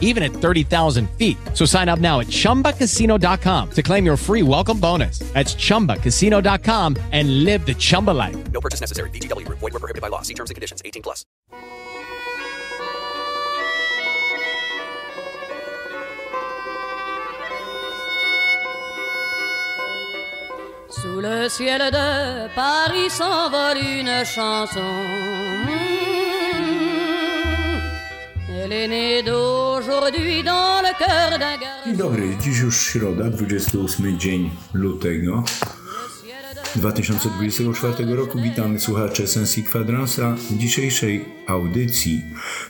even at 30,000 feet. So sign up now at chumbacasino.com to claim your free welcome bonus. That's chumbacasino.com and live the Chumba life. No purchase necessary. VGW Group. Void were prohibited by law. See terms and conditions. 18 plus. Sous le ciel de Paris s'envole une chanson. Elle est née d'aujourd'hui Dzień dobry, dziś już środa, 28 dzień lutego 2024 roku. Witamy słuchacze Sensi Kwadransa w dzisiejszej audycji.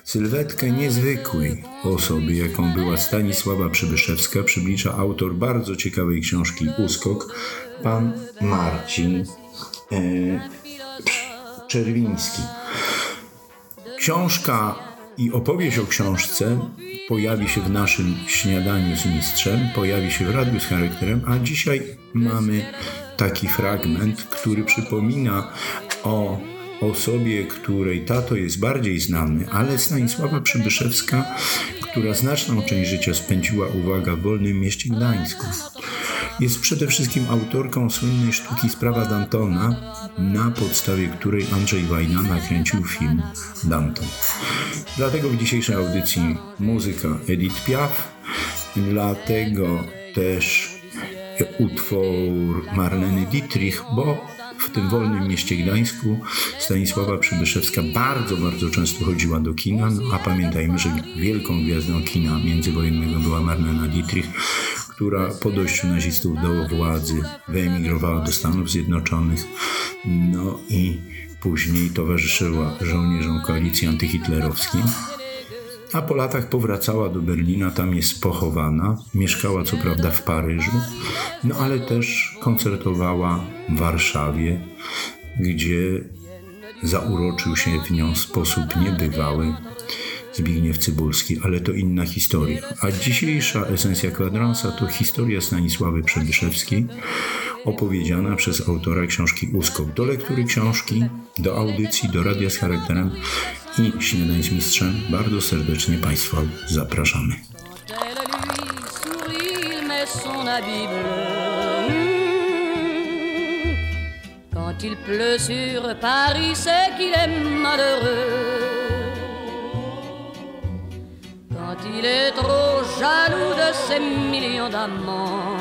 Sylwetkę niezwykłej osoby, jaką była Stanisława Przybyszewska, przybliża autor bardzo ciekawej książki Uskok, pan Marcin e, Czerwiński. Książka i opowieść o książce pojawi się w naszym śniadaniu z mistrzem, pojawi się w radiu z charakterem, a dzisiaj mamy taki fragment, który przypomina o osobie, której tato jest bardziej znany, ale Stanisława Przybyszewska, która znaczną część życia spędziła, uwaga, w wolnym mieście Gdańsku. Jest przede wszystkim autorką słynnej sztuki Sprawa Dantona, na podstawie której Andrzej Wajna nakręcił film Danton. Dlatego w dzisiejszej audycji muzyka Edith Piaf, dlatego też utwór Marleny Dietrich, bo w tym wolnym mieście Gdańsku Stanisława Przybyszewska bardzo, bardzo często chodziła do kina, no, a pamiętajmy, że wielką gwiazdą kina międzywojennego była Marlena Dietrich, która po dojściu nazistów do władzy wyemigrowała do Stanów Zjednoczonych, no i później towarzyszyła żołnierzom koalicji antyhitlerowskiej. A po latach powracała do Berlina, tam jest pochowana. Mieszkała co prawda w Paryżu, no ale też koncertowała w Warszawie, gdzie zauroczył się w nią sposób niebywały Zbigniew Cybulski, ale to inna historia. A dzisiejsza esencja kwadransa to historia Stanisławy Przebyszewskiej, opowiedziana przez autora książki Uskok. Do lektury książki, do audycji, do radia z charakterem i śniadań z mistrzem bardzo serdecznie Państwa zapraszamy. Quand il pleut sur Paris, c'est qu'il est malheureux. Il est trop jaloux de ses millions d'amants,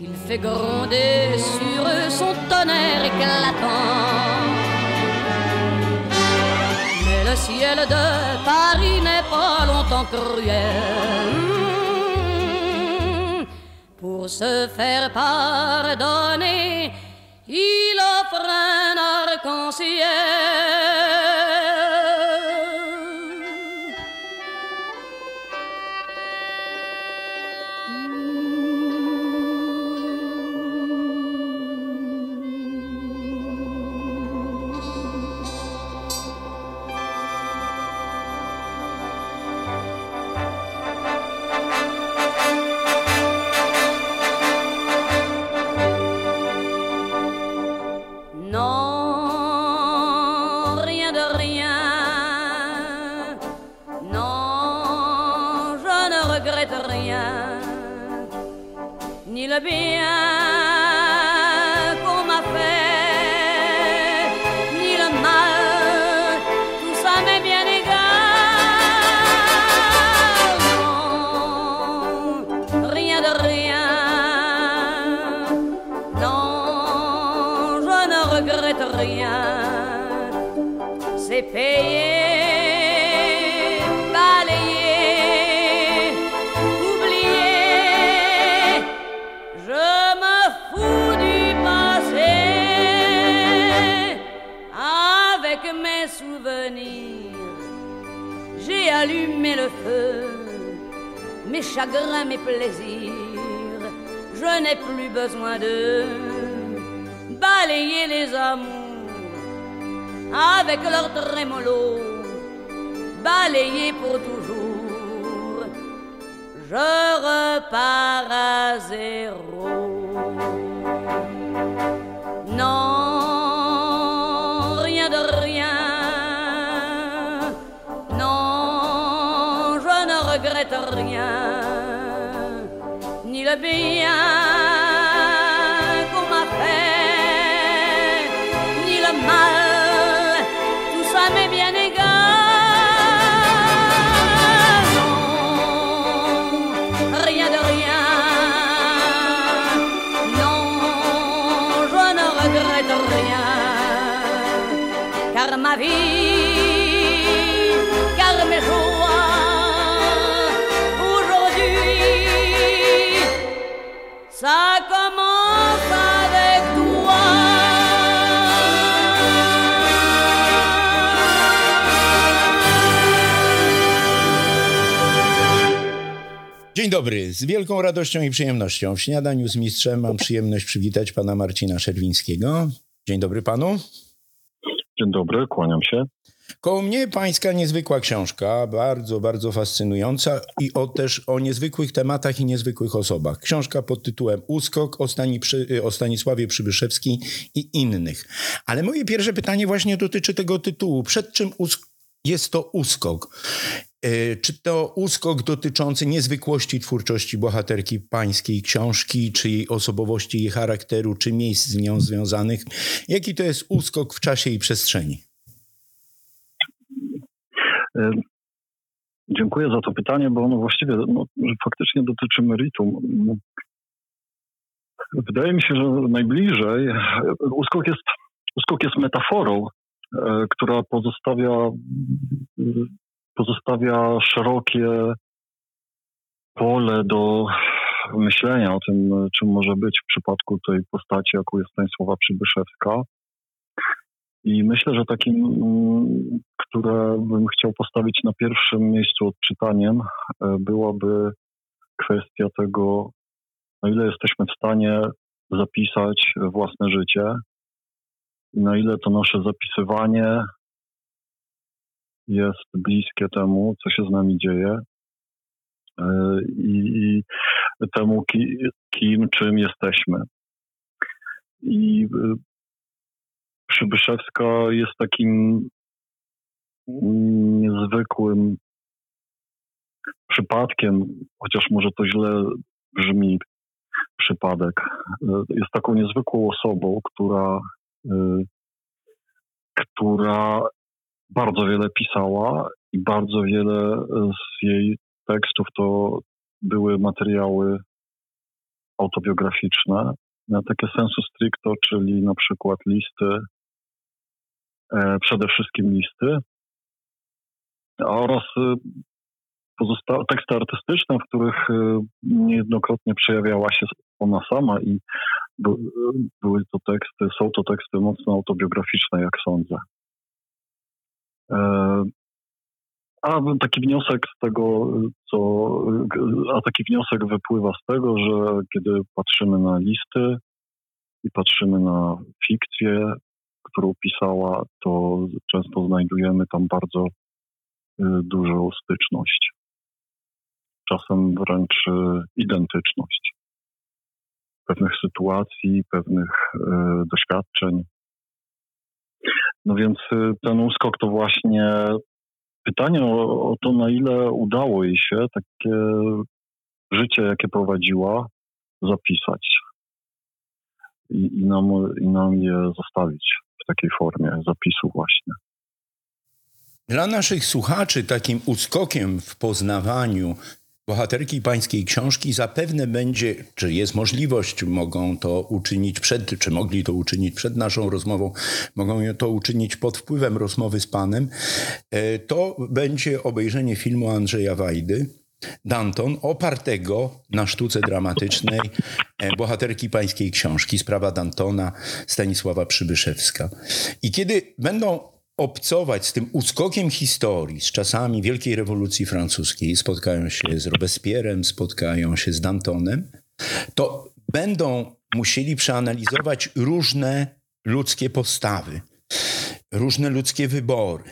il fait gronder sur eux son tonnerre éclatant. Mais le ciel de Paris n'est pas longtemps cruel. Pour se faire pardonner, il offre un arc-en-ciel. C'est payé, balayé, oublié. Je me fous du passé avec mes souvenirs. J'ai allumé le feu, mes chagrins, mes plaisirs. Je n'ai plus besoin de balayer les amours avec leur trémolo, balayés pour toujours. Je repars à zéro. Non, rien de rien. Non, je ne regrette rien. Ni le bien aujourd'hui, Dzień dobry. Z wielką radością i przyjemnością w śniadaniu z mistrzem mam przyjemność przywitać pana Marcina Szerwińskiego. Dzień dobry panu. Dzień dobry, kłaniam się. Koło mnie pańska niezwykła książka, bardzo, bardzo fascynująca i o też o niezwykłych tematach i niezwykłych osobach. Książka pod tytułem Uskok o, o Stanisławie Przybyszewskim i innych. Ale moje pierwsze pytanie właśnie dotyczy tego tytułu. Przed czym usk- jest to Uskok? E, Czy to uskok dotyczący niezwykłości twórczości bohaterki pańskiej książki, czy jej osobowości, jej charakteru, czy miejsc z nią związanych? Jaki to jest uskok w czasie i przestrzeni? E, Dziękuję za to pytanie, bo ono właściwie no, faktycznie dotyczy meritum. Wydaje mi się, że najbliżej uskok jest, uskok jest metaforą, która pozostawia, pozostawia szerokie pole do myślenia o tym, czym może być w przypadku tej postaci, jaką jest Stanisława Przybyszewska. I myślę, że takim, które bym chciał postawić na pierwszym miejscu odczytaniem, e, byłaby kwestia tego, na ile jesteśmy w stanie zapisać własne życie i na ile to nasze zapisywanie jest bliskie temu, co się z nami dzieje e, i, i temu, ki, kim, czym jesteśmy. I y, Przybyszewska jest takim niezwykłym przypadkiem, chociaż może to źle brzmi, przypadek. Jest taką niezwykłą osobą, która, która bardzo wiele pisała i bardzo wiele z jej tekstów to były materiały autobiograficzne, na takie sensu stricto, czyli na przykład listy, e, przede wszystkim listy, oraz y, teksty artystyczne, w których y, niejednokrotnie przejawiała się ona sama i były to teksty, są to teksty mocno autobiograficzne, jak sądzę. E, a taki wniosek z tego, co, a taki wniosek wypływa z tego, że kiedy patrzymy na listy i patrzymy na fikcję, którą pisała, to często znajdujemy tam bardzo y, dużą styczność. Czasem wręcz y, identyczność pewnych sytuacji, pewnych y, doświadczeń. No więc y, ten uskok to właśnie pytanie o, o to, na ile udało jej się takie życie, jakie prowadziła, zapisać i, i, nam, i nam je zostawić w takiej formie zapisu właśnie. Dla naszych słuchaczy takim uskokiem w poznawaniu bohaterki pańskiej książki zapewne będzie, czy jest możliwość, mogą to uczynić przed, czy mogli to uczynić przed naszą rozmową, mogą to uczynić pod wpływem rozmowy z panem, e, to będzie obejrzenie filmu Andrzeja Wajdy, Danton, opartego na sztuce dramatycznej e, bohaterki pańskiej książki, sprawa Dantona Stanisława Przybyszewska. I kiedy będą obcować z tym uskokiem historii, z czasami Wielkiej Rewolucji Francuskiej, spotkają się z Robespierrem, spotkają się z Dantonem, to będą musieli przeanalizować różne ludzkie postawy. różne ludzkie wybory.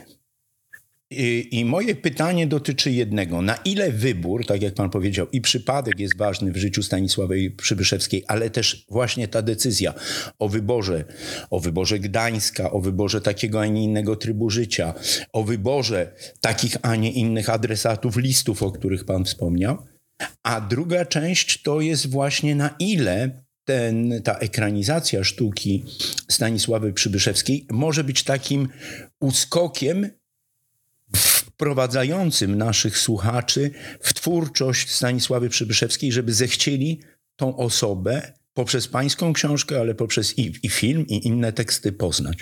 I, moje pytanie dotyczy jednego. Na ile wybór, tak jak pan powiedział, i przypadek jest ważny w życiu Stanisławej Przybyszewskiej, ale też właśnie ta decyzja o wyborze, o wyborze Gdańska, o wyborze takiego, a nie innego trybu życia, o wyborze takich, a nie innych adresatów listów, o których pan wspomniał. A druga część to jest właśnie na ile ten, ta ekranizacja sztuki Stanisławy Przybyszewskiej może być takim uskokiem wprowadzającym naszych słuchaczy w twórczość Stanisławy Przybyszewskiej, żeby zechcieli tą osobę poprzez pańską książkę, ale poprzez i, i film, i inne teksty poznać?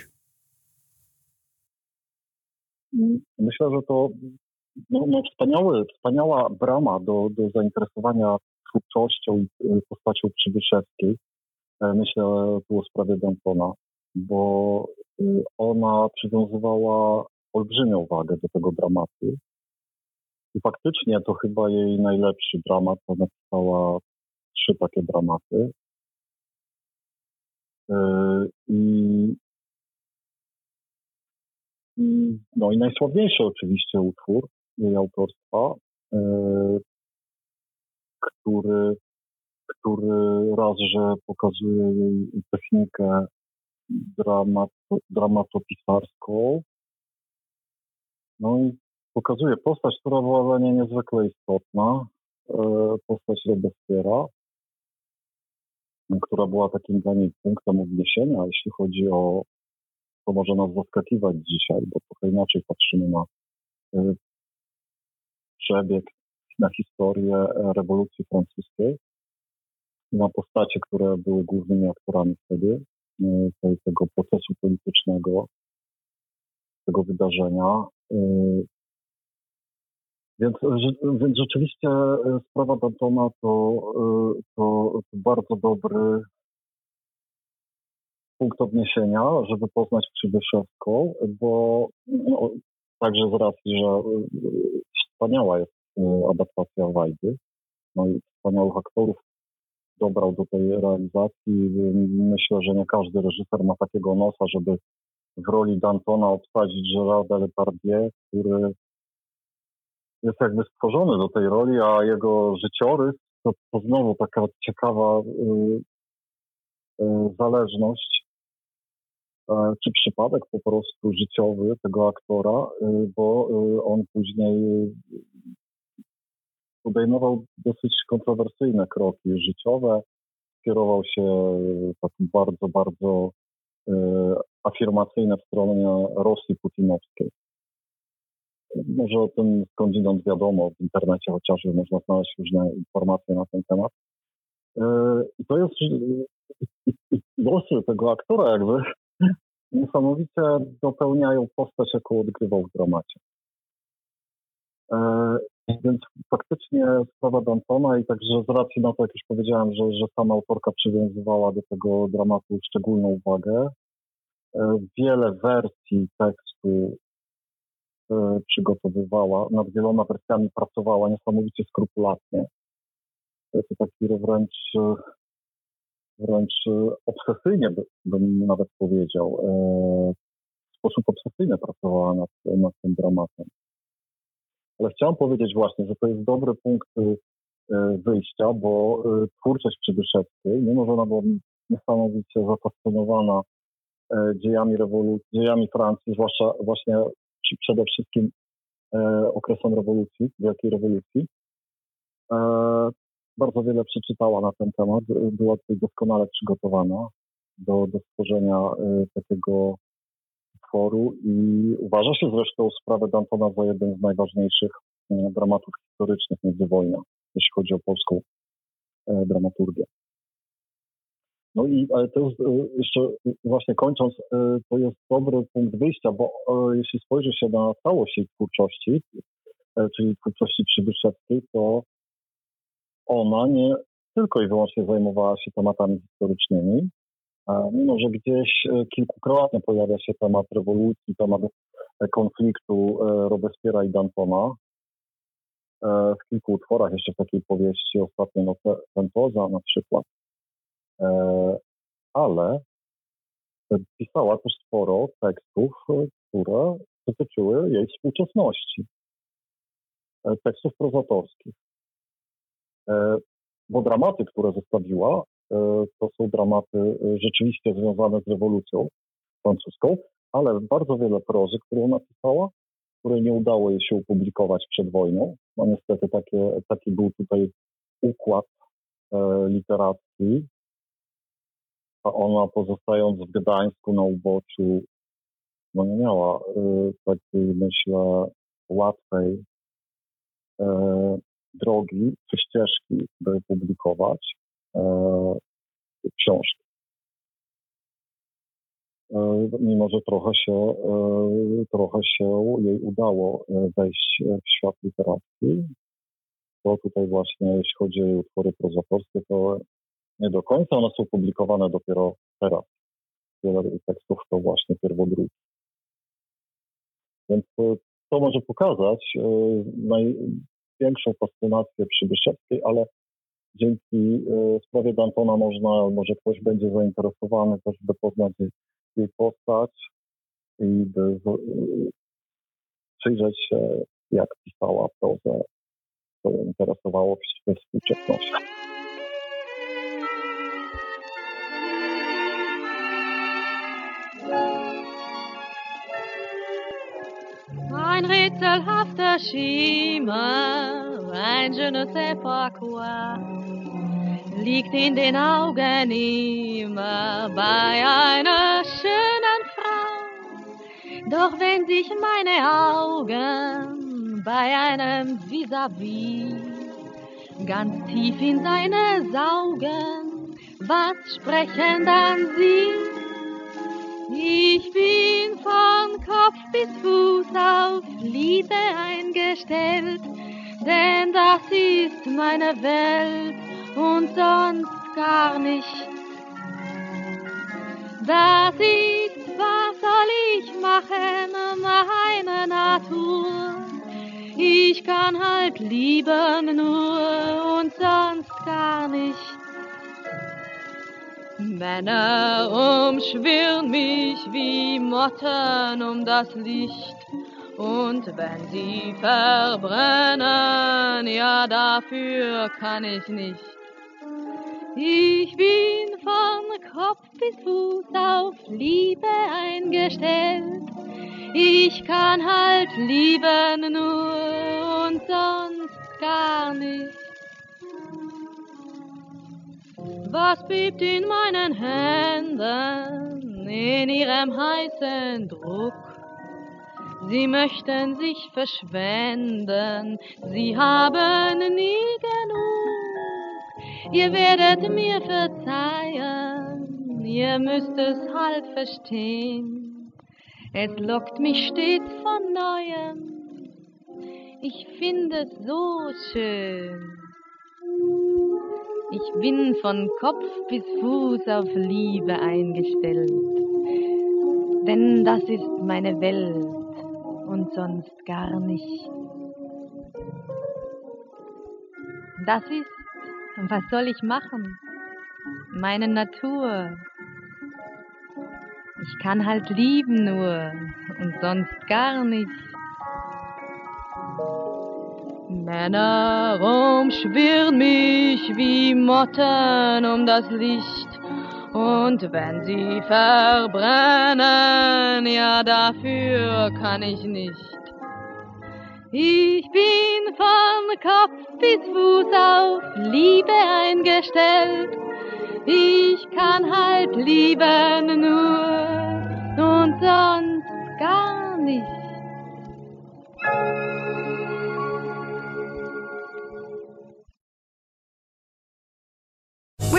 Myślę, że to no, no wspaniały, wspaniała brama do, do zainteresowania twórczością i y, postacią Przybyszewskiej. E, myślę tu o sprawie Dantona, bo y, ona przywiązywała olbrzymią wagę do tego dramatu. I faktycznie to chyba jej najlepszy dramat. Ona napisała trzy takie dramaty. E, I, no i najsławniejszy oczywiście utwór jej autorstwa, e, który, który raz, że pokazuje jej technikę dramat, dramatopisarską, no i pokazuje postać, która była dla niej niezwykle istotna, e, postać Robespiera, która była takim dla niej punktem odniesienia, jeśli chodzi o to może nas zaskakiwać dzisiaj, bo trochę inaczej patrzymy na e, przebieg, na historię e, rewolucji francuskiej, na postacie, które były głównymi aktorami wtedy, tego procesu politycznego, tego wydarzenia. Y, więc, więc rzeczywiście y, sprawa Dantona to, y, to, to bardzo dobry punkt odniesienia, żeby poznać Przybyszewską, bo no, także z racji, że wspaniała jest adaptacja Wajdy, no i wspaniałych aktorów dobrał do tej realizacji. Myślę, że nie każdy reżyser ma takiego nosa, żeby w roli Dantona obsadzić Gerarda Depardieu, który jest jakby stworzony do tej roli, a jego życiorys to, to znowu taka ciekawa y, y, zależność y, czy przypadek po prostu życiowy tego aktora, y, bo on później podejmował dosyć kontrowersyjne kroki życiowe, kierował się takim bardzo, bardzo afirmacyjne w stronie Rosji putinowskiej. Może o tym skądinąd wiadomo, w internecie chociażby można znaleźć różne informacje na ten temat. E, I to jest losy tego aktora jakby niesamowicie dopełniają postać, jaką odgrywał w dramacie. Więc faktycznie sprawa Dantona i także z racji na to, jak już powiedziałem, że, że sama autorka przywiązywała do tego dramatu szczególną uwagę, E, wiele wersji tekstu e, przygotowywała, nad wieloma wersjami pracowała niesamowicie skrupulatnie. To jest taki wręcz, e, wręcz obsesyjnie bym nawet powiedział. W sposób obsesyjny pracowała nad, nad tym dramatem. Ale chciałem powiedzieć właśnie, że to jest dobry punkt wyjścia, bo twórczość Przybyszewskiej, mimo że ona była niesamowicie zafascynowana dziejami rewolucji, dziejami Francji, zwłaszcza właśnie przede wszystkim okresem rewolucji, wielkiej rewolucji. Bardzo wiele przeczytała na ten temat, była tutaj doskonale przygotowana do, do stworzenia takiego utworu i uważa się zresztą sprawę Dantona za jeden z najważniejszych dramatów historycznych międzywojnia, jeśli chodzi o polską dramaturgię. No i to jest e, jeszcze właśnie kończąc, e, to jest dobry punkt wyjścia, bo e, jeśli spojrzy się na całość jej twórczości, czyli twórczości Przybyszewskiej, to ona nie tylko i wyłącznie zajmowała się tematami historycznymi, mimo że gdzieś kilkukrotnie pojawia się temat rewolucji, temat konfliktu Robespiera i Dantona. W kilku utworach, jeszcze w takiej powieści ostatnio no, Pentoza na przykład. E, ale pisała też sporo tekstów, które dotyczyły jej współczesności. Tekstów prozatorskich. Bo dramaty, które zostawiła, to są dramaty rzeczywiście związane z rewolucją francuską, ale bardzo wiele prozy, którą napisała, której nie udało jej się opublikować przed wojną. No niestety takie, taki był tutaj układ e, literacki, a ona pozostając w Gdańsku na uboczu, no nie miała e, takiej, myślę, łatwej e, drogi czy ścieżki, by publikować e, książki. E, mimo że trochę się, e, trochę się jej udało e, wejść w świat literacki. To tutaj właśnie, jeśli chodzi o jej utwory prozatorskie, to nie do końca. One są publikowane dopiero teraz. Wiele tekstów to właśnie pierwodruki. Więc to może pokazać największą fascynację Przybyszewskiej, ale dzięki sprawie Dantona można, może ktoś będzie zainteresowany też, by poznać jej postać i by przyjrzeć się, jak pisała prozę, co interesowało w współczesności. Ein rätselhafter Schimmer, ein je ne sais pas quoi. liegt in den Augen immer bei einer schönen Frau. Doch wenn sich meine Augen bei einem vis-à-vis -vis ganz tief in seine saugen, was sprechen dann sie? Ich bin von Kopf bis Fuß auf Liebe eingestellt, denn das ist meine Welt und sonst gar nicht. Das ist, was soll ich machen, meine Natur. Ich kann halt lieben nur und sonst gar nicht. Männer umschwirren mich wie Motten um das Licht. Und wenn sie verbrennen, ja dafür kann ich nicht. Ich bin von Kopf bis Fuß auf Liebe eingestellt. Ich kann halt lieben nur und sonst gar nicht. Was bebt in meinen Händen in ihrem heißen Druck? Sie möchten sich verschwenden, sie haben nie genug. Ihr werdet mir verzeihen, ihr müsst es halt verstehen. Es lockt mich stets von neuem, ich finde es so schön. Ich bin von Kopf bis Fuß auf Liebe eingestellt, denn das ist meine Welt und sonst gar nicht. Das ist was soll ich machen? Meine Natur. Ich kann halt lieben nur und sonst gar nicht. Männer umschwirren mich wie Motten um das Licht. Und wenn sie verbrennen, ja dafür kann ich nicht. Ich bin von Kopf bis Fuß auf Liebe eingestellt. Ich kann halt lieben nur und sonst gar nicht.